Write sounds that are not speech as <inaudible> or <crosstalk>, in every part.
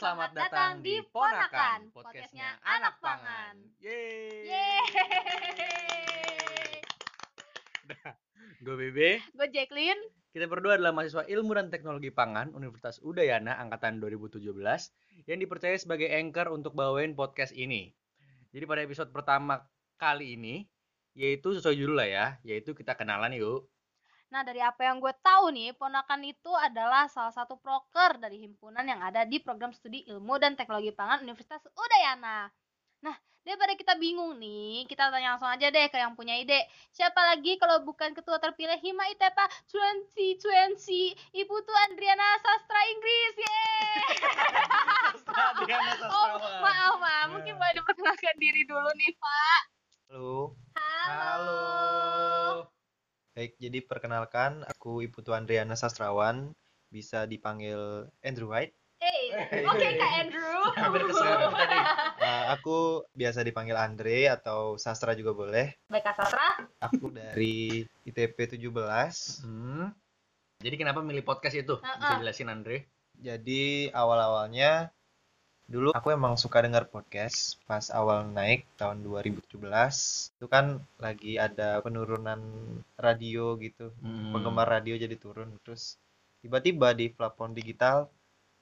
selamat datang di Ponakan, podcastnya Anak Pangan. Yeay. Yeay. <laughs> Gue Bebe. Gue Jacqueline. Kita berdua adalah mahasiswa Ilmu dan Teknologi Pangan Universitas Udayana angkatan 2017 yang dipercaya sebagai anchor untuk bawain podcast ini. Jadi pada episode pertama kali ini, yaitu sesuai judul lah ya, yaitu kita kenalan yuk. Nah, dari apa yang gue tahu nih, Ponakan itu adalah salah satu proker dari himpunan yang ada di program studi Ilmu dan Teknologi Pangan Universitas Udayana. Nah, daripada kita bingung nih, kita tanya langsung aja deh ke yang punya ide. Siapa lagi kalau bukan ketua terpilih Hima ITEPA 2020, Ibu tuh Andriana Sastra Inggris. Yeay! Adriana oh, maaf, maaf. Mungkin boleh diperkenalkan diri dulu nih, Pak. Halo. Halo. Baik, jadi perkenalkan aku Ibu Tuan Andriana Sastrawan, bisa dipanggil Andrew White. Hey, Hey. oke Kak Andrew. <laughs> Hampir tadi. Nah, aku biasa dipanggil Andre atau Sastra juga boleh. Baik Kak Sastra. Aku dari ITP 17. Hmm. Jadi kenapa milih podcast itu? Bisa jelasin Andre? Jadi awal-awalnya dulu aku emang suka dengar podcast pas awal naik tahun 2017. Itu kan lagi ada penurunan radio gitu. Hmm. penggemar radio jadi turun terus tiba-tiba di platform digital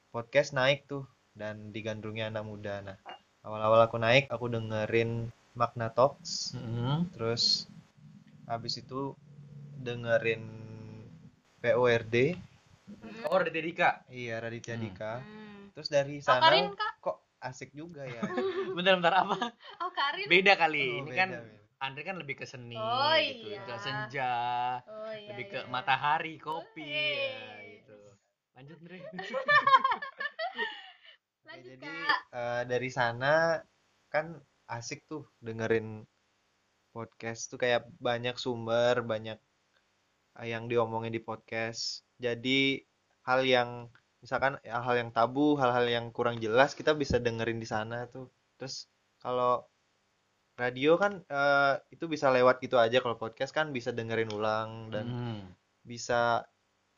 podcast naik tuh dan digandrungi anak muda nah awal-awal aku naik aku dengerin Magna Talks Hmm. terus habis itu dengerin PORD Oh, dari Dedika. iya Raditya Hmm. Dika Hmm. terus dari sana Karin Kak. Asik juga ya <laughs> Bentar, bentar apa? Oh, Karin. Beda kali. Oh, Ini beda, kan beda. Andre kan lebih ke seni Oh, gitu, iya. ke senja, Oh iya. lebih ke iya. matahari, kopi, Wih. ya, gitu. Lanjut, Andre. Ya, <laughs> <laughs> Lanjut jadi Kak. eh, dari sana kan asik tuh dengerin podcast tuh kayak banyak sumber, banyak eh, yang diomongin di podcast. Jadi hal yang misalkan ya, hal yang tabu, hal-hal yang kurang jelas kita bisa dengerin di sana tuh. Terus kalau radio kan eh, itu bisa lewat gitu aja, kalau podcast kan bisa dengerin ulang dan Hmm. bisa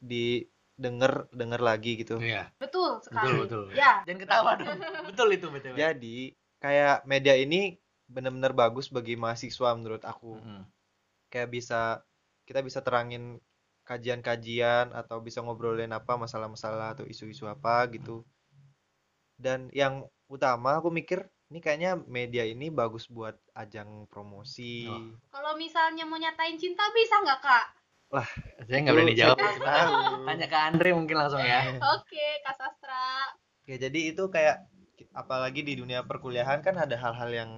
didengar denger lagi gitu. Iya. Betul sekali. betul. Ya. Jangan ketawa dong. <laughs> Betul itu, betul. Jadi kayak media ini benar-benar bagus bagi mahasiswa menurut aku. Hmm. Kayak bisa kita bisa terangin kajian-kajian atau bisa ngobrolin apa masalah-masalah atau isu-isu apa gitu. Dan yang utama aku mikir ini kayaknya media ini bagus buat ajang promosi. Oh. Kalau misalnya mau nyatain cinta bisa nggak Kak? Saya nggak berani jawab. <laughs> Tanya ke Andre mungkin langsung ya. <laughs> Oke, Kak Sastra. Ya jadi itu kayak apalagi di dunia perkuliahan kan ada hal-hal yang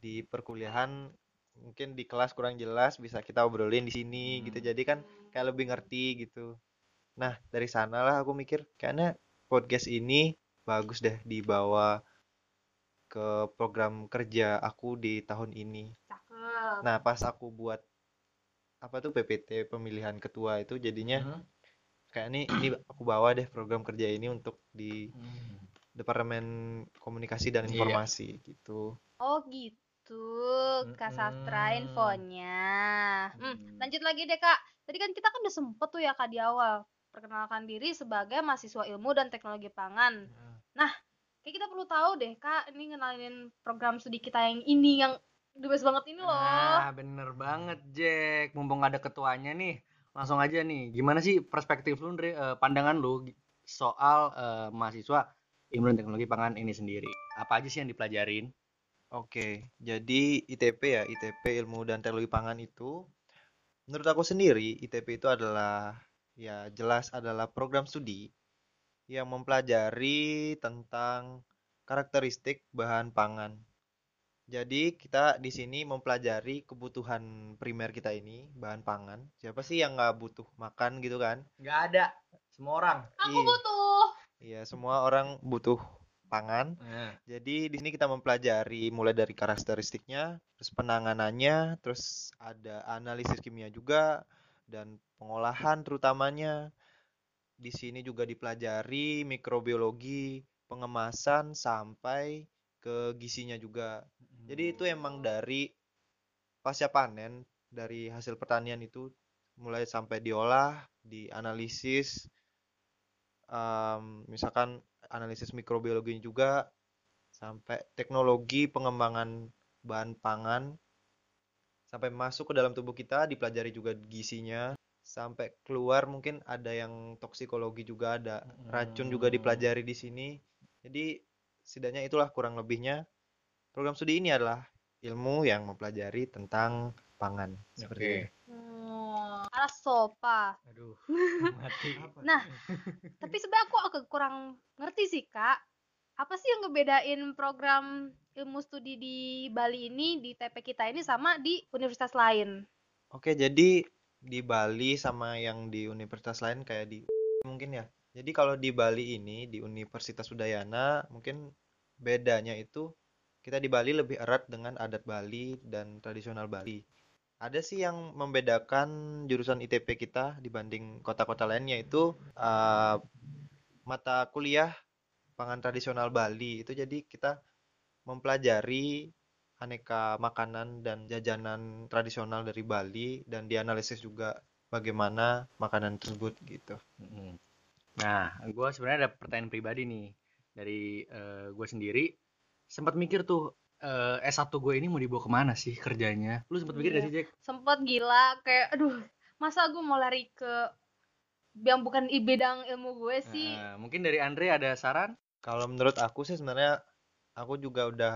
di perkuliahan mungkin di kelas kurang jelas bisa kita obrolin di sini gitu. Hmm. Jadi kan kayak lebih ngerti gitu. Nah, dari sanalah aku mikir kayaknya podcast ini bagus deh dibawa ke program kerja aku di tahun ini. Cakep. Nah, pas aku buat apa tuh PPT pemilihan ketua itu jadinya Hmm. kayak ini ini aku bawa deh program kerja ini untuk di Hmm. Departemen Komunikasi dan Iya. Informasi gitu. Oh gitu, Kak Sastra infonya. Hmm, Mm. lanjut lagi deh Kak. Tadi kan kita kan udah sempet tuh ya Kak di awal perkenalkan diri sebagai mahasiswa ilmu dan teknologi pangan. Kayak kita perlu tahu deh Kak, ini ngenalin program studi kita yang ini yang the best banget ini loh. Nah, bener banget, Jack. Mumpung ada ketuanya nih, langsung aja nih. Gimana sih perspektif lu, Andre, eh, pandangan lu soal eh, mahasiswa ilmu dan teknologi pangan ini sendiri? Apa aja sih yang dipelajarin? Oke, jadi ITP ya, ITP Ilmu dan Teknologi Pangan itu menurut aku sendiri ITP itu adalah ya jelas adalah program studi yang mempelajari tentang karakteristik bahan pangan. Jadi kita di sini mempelajari kebutuhan primer kita ini, bahan pangan. Siapa sih yang nggak butuh makan gitu kan? Nggak ada. Semua orang. Aku Iya. butuh. Iya, semua orang butuh pangan. Nah, Jadi di sini kita mempelajari mulai dari karakteristiknya, terus penanganannya, terus ada analisis kimia juga dan pengolahan terutamanya. Di sini juga dipelajari mikrobiologi, pengemasan sampai ke gizinya juga. Jadi itu emang dari pasca panen dari hasil pertanian itu mulai sampai diolah, dianalisis, em, misalkan analisis mikrobiologi juga sampai teknologi pengembangan bahan pangan sampai masuk ke dalam tubuh kita dipelajari juga gizinya sampai keluar mungkin ada yang toksikologi juga ada racun juga Hmm. dipelajari di sini jadi setidaknya itulah kurang lebihnya program studi ini adalah ilmu yang mempelajari tentang pangan seperti Oke. itu. Hmm, ala sopa. Aduh, <laughs> mati. Nah, <laughs> tapi sebenarnya aku agak kurang ngerti sih, Kak. Apa sih yang ngebedain program ilmu studi di Bali ini di TP kita ini sama di universitas lain? Oke, jadi di Bali sama yang di universitas lain kayak di <laughs> mungkin ya. Jadi kalau di Bali ini di Universitas Udayana mungkin bedanya itu kita di Bali lebih erat dengan adat Bali dan tradisional Bali. Ada sih yang membedakan jurusan ITP kita dibanding kota-kota lain yaitu uh, mata kuliah pangan tradisional Bali itu jadi kita mempelajari aneka makanan dan jajanan tradisional dari Bali dan dianalisis juga bagaimana makanan tersebut gitu. Nah, gue sebenarnya ada pertanyaan pribadi nih dari gue sendiri. Sempat mikir tuh eh, S1 gue ini mau dibawa ke mana sih kerjanya? Lu sempat mikir gak Iya. sih, Jack? Sempet gila kayak aduh, masa gue mau lari ke yang bukan i bidang ilmu gue sih. Eh, mungkin dari Andre ada saran? Kalau menurut aku sih sebenarnya aku juga udah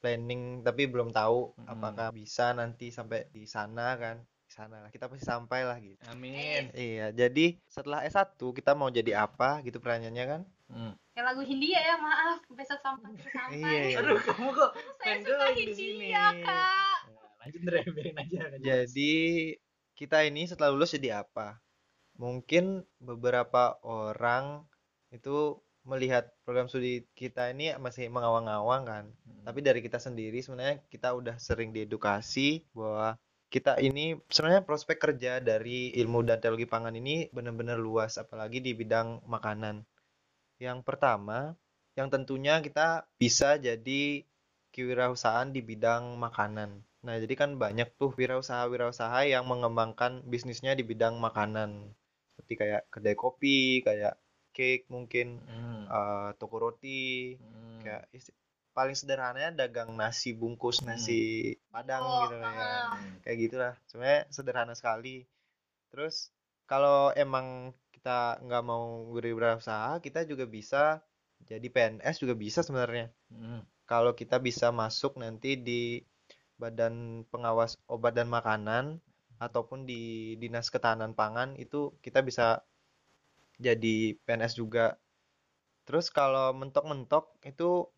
planning tapi belum tahu Mm-mm. apakah bisa nanti sampai di sana kan. Di sana lah. Kita pasti sampai lah gitu. Amin. Iya, jadi setelah S1 kita mau jadi apa gitu pertanyaannya kan? Hmm. Kayak lagu Hindia ya, maaf. Besok sampai kita sampai. Iya, iya. Aduh, kamu kok Saya suka di sini. Hindia, Kak. Nah, lanjut Andre, biarin aja. lanjut. Jadi kita ini setelah lulus jadi apa? Mungkin beberapa orang itu melihat program studi kita ini masih mengawang-awang kan. Hmm. Tapi dari kita sendiri sebenarnya kita udah sering diedukasi bahwa kita ini sebenarnya prospek kerja dari ilmu dan teknologi pangan ini benar-benar luas apalagi di bidang makanan. Yang pertama, yang tentunya kita bisa jadi kewirausahaan di bidang makanan. Nah, jadi kan banyak tuh wirausaha-wirausaha yang mengembangkan bisnisnya di bidang makanan. Seperti kayak kedai kopi, kayak cake mungkin, Hmm. eh, toko roti, Hmm. kayak isti- paling sederhananya dagang nasi bungkus Hmm. nasi padang Oh, gitu ya kayak gitulah sebenarnya sederhana sekali terus kalau emang kita nggak mau berwirausaha kita juga bisa jadi PNS juga bisa sebenarnya Hmm. kalau kita bisa masuk nanti di Badan Pengawas Obat dan Makanan ataupun di Dinas Ketahanan Pangan itu kita bisa jadi PNS juga. Terus kalau mentok-mentok itu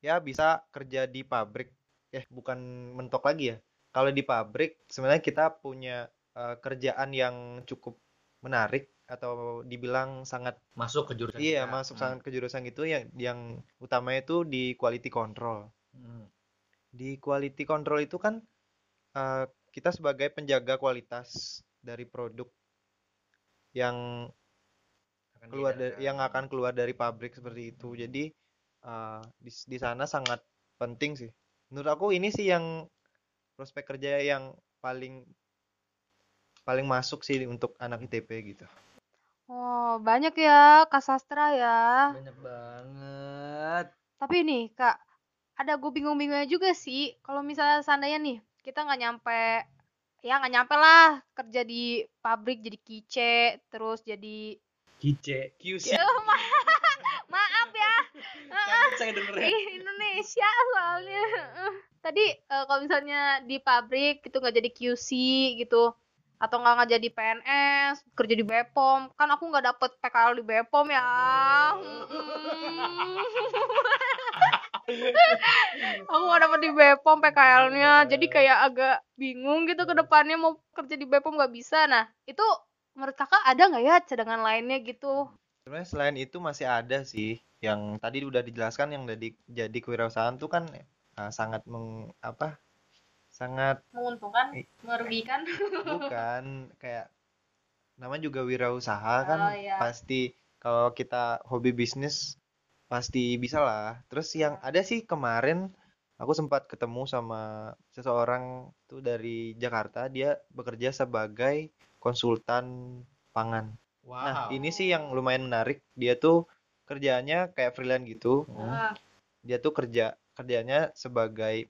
ya bisa kerja di pabrik. Eh, bukan mentok lagi ya. Kalau di pabrik sebenarnya kita punya eh, kerjaan yang cukup menarik atau dibilang sangat Masuk ke jurusan iya kita. masuk Hmm. sangat ke jurusan itu yang yang utamanya itu di quality control. Hmm. Di quality control itu kan eh, kita sebagai penjaga kualitas dari produk yang Akan keluar dari yang akan keluar dari pabrik seperti itu. Jadi eh, di di sana sangat penting sih. Menurut aku ini sih yang prospek kerja yang paling paling masuk sih untuk anak ITP gitu. Oh, banyak ya Kak Sastra ya. banyak banget. Tapi nih, Kak, ada gue bingung-bingungnya juga sih. Kalau misalnya seandainya nih, kita nggak nyampe, ya nggak nyampe lah kerja di pabrik jadi kice, terus jadi Kice, QC. Ya, ma- <laughs> maaf ya, saya <laughs> Indonesia soalnya. Tadi eh, kalau misalnya di pabrik itu nggak jadi QC gitu, atau nggak nggak jadi PNS, kerja di Bepom, kan aku nggak dapet PKL di Bepom ya. aku nggak dapet di Bepom PKL-nya, jadi kayak agak bingung gitu ke depannya mau kerja di Bepom nggak bisa. Nah, itu menurut kakak ada nggak ya cadangan lainnya gitu? Sebenarnya selain itu masih ada sih yang tadi udah dijelaskan yang jadi jadi kewirausahaan tuh kan eh, sangat meng, apa? Sangat Menguntungkan, merugikan. bukan kayak namanya juga wirausaha kan Oh, iya. pasti kalau kita hobi bisnis pasti bisa lah. Terus yang ada sih kemarin aku sempat ketemu sama seseorang tuh dari Jakarta, dia bekerja sebagai konsultan pangan. Nah, Wow. ini sih yang lumayan menarik. Dia tuh kerjaannya kayak freelance gitu. Ah, Dia tuh kerja kerjanya sebagai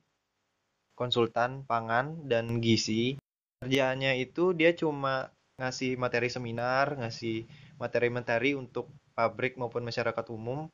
konsultan pangan dan gizi. Kerjaannya itu dia cuma ngasih materi seminar, ngasih materi-materi untuk pabrik maupun masyarakat umum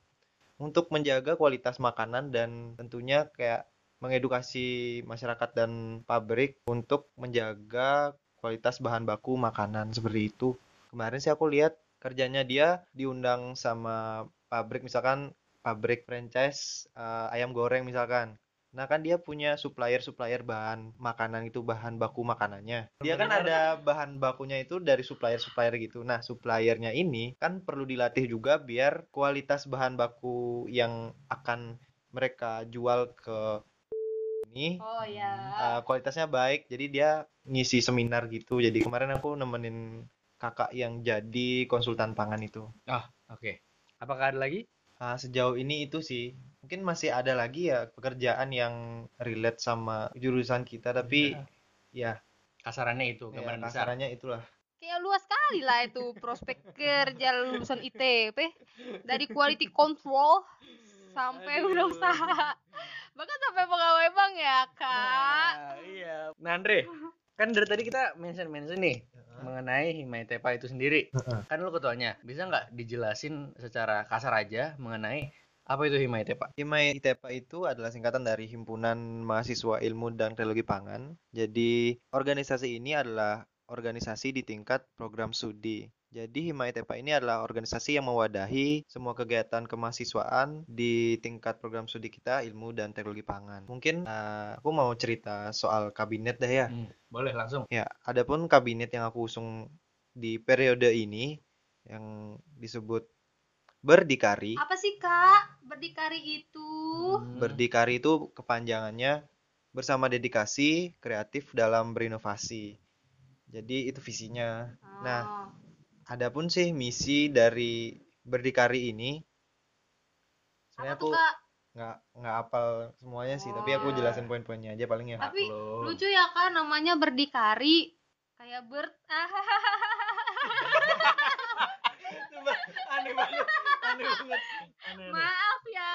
untuk menjaga kualitas makanan dan tentunya kayak mengedukasi masyarakat dan pabrik untuk menjaga kualitas bahan baku makanan seperti itu. Kemarin sih aku lihat kerjanya dia diundang sama pabrik misalkan pabrik franchise eh, ayam goreng misalkan. Nah kan dia punya supplier-supplier bahan makanan itu bahan baku makanannya. Dia kan ada bahan bakunya itu dari supplier-supplier gitu. Nah suppliernya ini kan perlu dilatih juga biar kualitas bahan baku yang akan mereka jual ke ini oh ya. uh, kualitasnya baik jadi dia ngisi seminar gitu jadi kemarin aku nemenin kakak yang jadi konsultan pangan itu Ah, oke. Apakah ada lagi? Ah, sejauh ini itu sih mungkin masih ada lagi ya pekerjaan yang relate sama jurusan kita tapi ya, Kasarannya itu, ya gambaran besar. kasarannya itulah Kayak luas sekali lah itu prospek kerja lulusan ITP dari quality control sampai Aduh. wirausaha bahkan sampai pegawai bank ya kak Nah, iya. Nah, Andre, kan dari tadi kita mention-mention nih mengenai Himai Tepa itu sendiri. Kan lu ketuanya. Bisa nggak dijelasin secara kasar aja mengenai apa itu Himai Tepa? Himai ITEPA itu adalah singkatan dari Himpunan Mahasiswa Ilmu dan Teknologi Pangan. Jadi, organisasi ini adalah organisasi di tingkat program studi. Jadi, Himai ITEPA ini adalah organisasi yang mewadahi semua kegiatan kemahasiswaan di tingkat program studi kita Ilmu dan Teknologi Pangan. Mungkin eh, aku mau cerita soal kabinet deh ya. Hmm, boleh langsung. Ya, adapun kabinet yang aku usung di periode ini yang disebut berdikari. apa sih kak berdikari itu Hmm, Berdikari itu kepanjangannya bersama dedikasi kreatif dalam berinovasi. Jadi itu visinya. Nah, Oh. adapun sih misi dari berdikari ini, sebenarnya aku kak nggak nggak hafal semuanya sih, tapi aku Oh. jelasin poin-poinnya aja paling ya. tapi Maklum. lucu ya kak namanya berdikari kayak bird <laughs> aneh banget, aneh banget. Aneh, aneh. maaf ya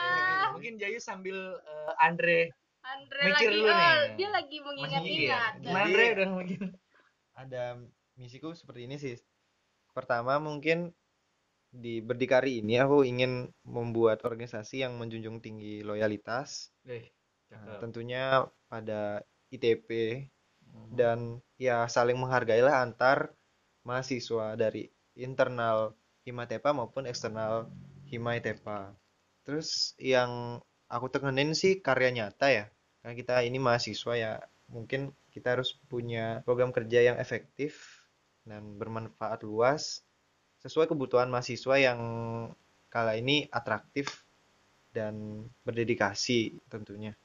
Mungkin Jayu sambil eh, Andre Andre Mikir lagi dulu oh, nih. dia lagi mengingat-ingat mikir. Gimana Andre udah mikir? Ada misiku seperti ini sih. Pertama mungkin di berdikari ini aku ingin membuat organisasi yang menjunjung tinggi loyalitas Eh, Nah, tentunya pada ITP Hmm. dan ya saling menghargailah antar mahasiswa dari internal Himatepa maupun eksternal Himatepa. Terus yang aku tekenin sih karya nyata ya. Karena kita ini mahasiswa ya, mungkin kita harus punya program kerja yang efektif dan bermanfaat luas sesuai kebutuhan mahasiswa yang kala ini atraktif dan berdedikasi tentunya.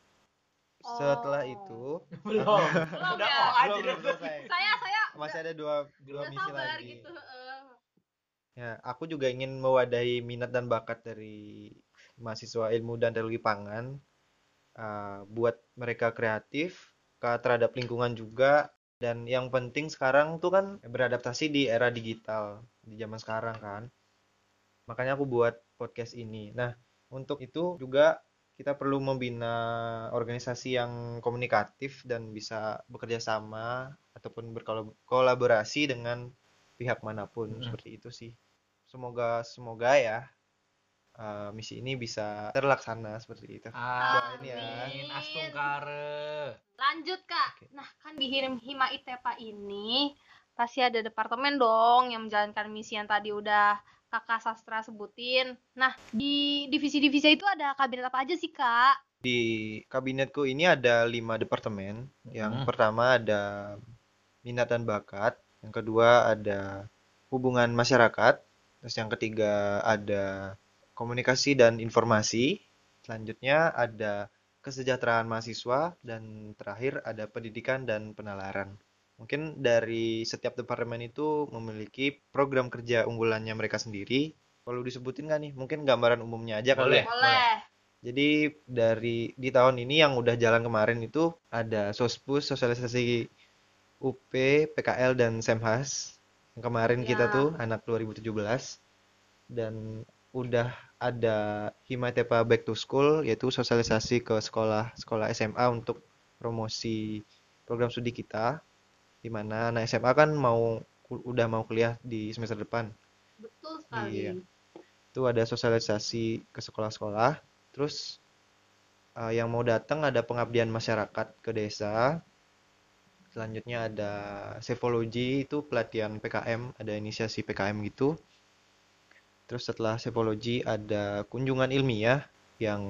Setelah Oh. itu belum. Belum Udah ya? belum, belum selesai. saya saya Masih ada dua dua udah misi sabar lagi. gitu heeh. Ya, aku juga ingin mewadahi minat dan bakat dari mahasiswa ilmu dan teknologi pangan, uh, buat mereka kreatif, ke terhadap lingkungan juga, dan yang penting sekarang tuh kan beradaptasi di era digital, di zaman sekarang kan. Makanya aku buat podcast ini. Nah, untuk itu juga kita perlu membina organisasi yang komunikatif dan bisa bekerja sama ataupun berkolaborasi dengan pihak mana pun Mm. seperti itu sih. Semoga semoga ya uh, misi ini bisa terlaksana seperti itu. Amin. Doain ya. Astungkare. lanjut kak Oke. nah kan di Hirim Hima Itepa ini pasti ada departemen dong yang menjalankan misi yang tadi udah kakak sastra sebutin nah di divisi-divisi itu ada kabinet apa aja sih kak Di kabinetku ini ada lima departemen. Yang Mhm. pertama ada minat dan bakat, yang kedua ada hubungan masyarakat, terus yang ketiga ada komunikasi dan informasi, selanjutnya ada kesejahteraan mahasiswa, dan terakhir ada pendidikan dan penalaran. Mungkin dari setiap departemen itu memiliki program kerja unggulannya mereka sendiri. Perlu disebutin nggak nih? Mungkin gambaran umumnya aja Boleh. kali ya. boleh Jadi dari di tahun ini yang udah jalan kemarin itu ada Sospus, sosialisasi UP, PKL dan Semhas. Yang kemarin kita Ya. tuh anak 2017 dan udah ada Himatepa Back to School yaitu sosialisasi ke sekolah-sekolah SMA untuk promosi program studi kita di mana anak SMA kan mau udah mau kuliah di semester depan Betul sekali. Iya. itu ada sosialisasi ke sekolah-sekolah terus eh, yang mau datang ada pengabdian masyarakat ke desa selanjutnya ada Sefologi itu pelatihan PKM ada inisiasi PKM gitu terus setelah Sefologi ada kunjungan ilmiah yang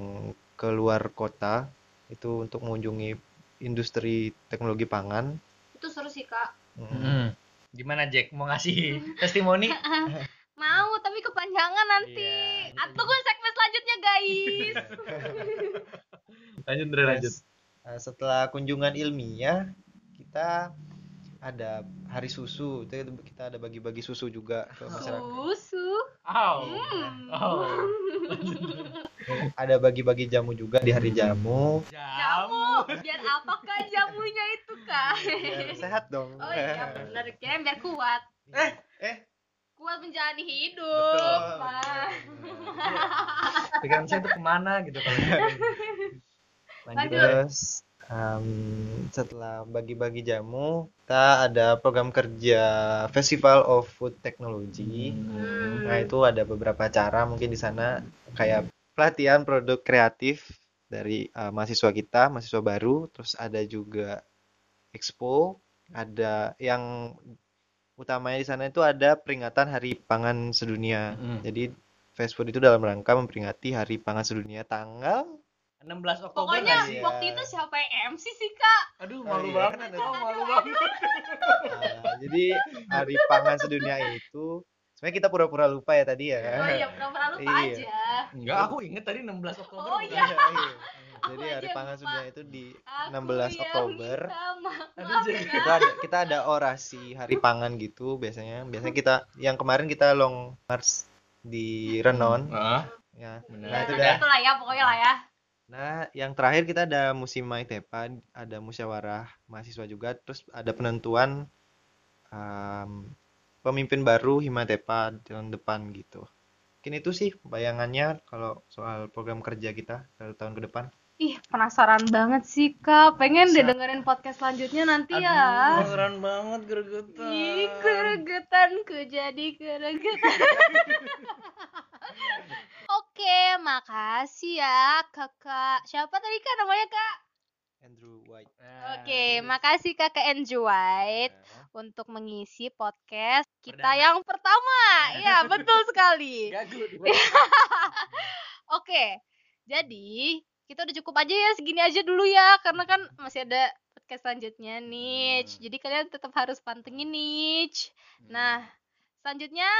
keluar kota itu untuk mengunjungi industri teknologi pangan Itu seru sih, Kak. Mm. Hmm. Gimana Jack mau ngasih <laughs> testimoni? <laughs> Mau, tapi kepanjangan nanti. Iya, Ah, tunggu segmen selanjutnya, guys. <laughs> lanjut Dre, lanjut. Nah, setelah kunjungan ilmiah, kita ada hari susu. Itu kita ada bagi-bagi susu juga ke masyarakat. Susu. Hmm. Oh. Ada bagi-bagi jamu juga di hari jamu. Jamu. Biar apakah jamunya itu, Kak? Biar sehat dong. Oh iya, benar. Kirain biar kuat. Eh, eh, Kuat menjalani hidup. Betul. Pak. Pikiran saya tuh ke mana gitu kalau <laughs> Lanjut. Terus em, setelah bagi-bagi jamu, kita ada program kerja Festival of Food Technology. Hmm. Nah, itu ada beberapa cara mungkin di sana kayak pelatihan produk kreatif dari uh, mahasiswa kita, mahasiswa baru, terus ada juga expo, ada yang utamanya di sana itu ada peringatan Hari Pangan Sedunia. Mm. Jadi Fast Food itu dalam rangka memperingati Hari Pangan Sedunia tanggal 16 Oktober Pokoknya? Iya. waktu itu siapa yang MC sih, Kak? Aduh, Oh, malu iya, banget. kan Oh, malu banget. uh, jadi Hari Pangan Sedunia itu sebenarnya kita pura-pura lupa ya tadi ya. Oh iya, pura-pura lupa Iya. aja. Enggak, aku inget tadi 16 Oktober. Oh, iya. Iya. Aku Jadi Hari aja Pangan. Sedunia itu di Aku 16 yang Oktober. minta maaf. Aduh, Maaf Jack. ya. kita ada kita ada orasi hari pangan gitu biasanya biasanya kita yang kemarin kita long march di Renon Ah, ya benar. Ya, nah itu dah itulah ya, pokoknya lah ya. Nah yang terakhir kita ada musim Maitepa ada musyawarah mahasiswa juga terus ada penentuan um, pemimpin baru Himatepa tahun depan gitu mungkin itu sih bayangannya kalau soal program kerja kita satu tahun ke depan Ih, penasaran banget sih, Kak. Pengen deh dengerin podcast selanjutnya nanti Aduh, ya. keren banget gregetan. Ih, keregetanku jadi keregetan. <laughs> Oke, makasih ya, Kakak. Siapa tadi Kak namanya, Kak? Andrew White Nah, Oke, terus. makasih Kakak Andrew White Nah, untuk mengisi podcast kita Perdana. yang pertama. Ya, betul sekali. <laughs> <laughs> Oke, jadi kita udah cukup aja ya segini aja dulu ya karena kan masih ada podcast selanjutnya nih. Hmm. Jadi kalian tetap harus pantengin nih. Nah, selanjutnya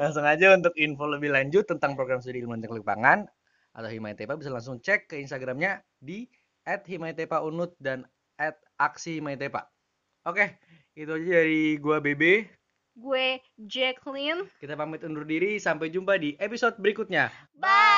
Langsung aja untuk info lebih lanjut tentang program studi ilmu teknologi pangan atau Himaitepa bisa langsung cek ke Instagramnya di @himaitepaunut dan @aksi_himaitepa. Oke, itu aja dari gua BB. gue Jacqueline. Kita pamit undur diri, sampai jumpa di episode berikutnya. Bye.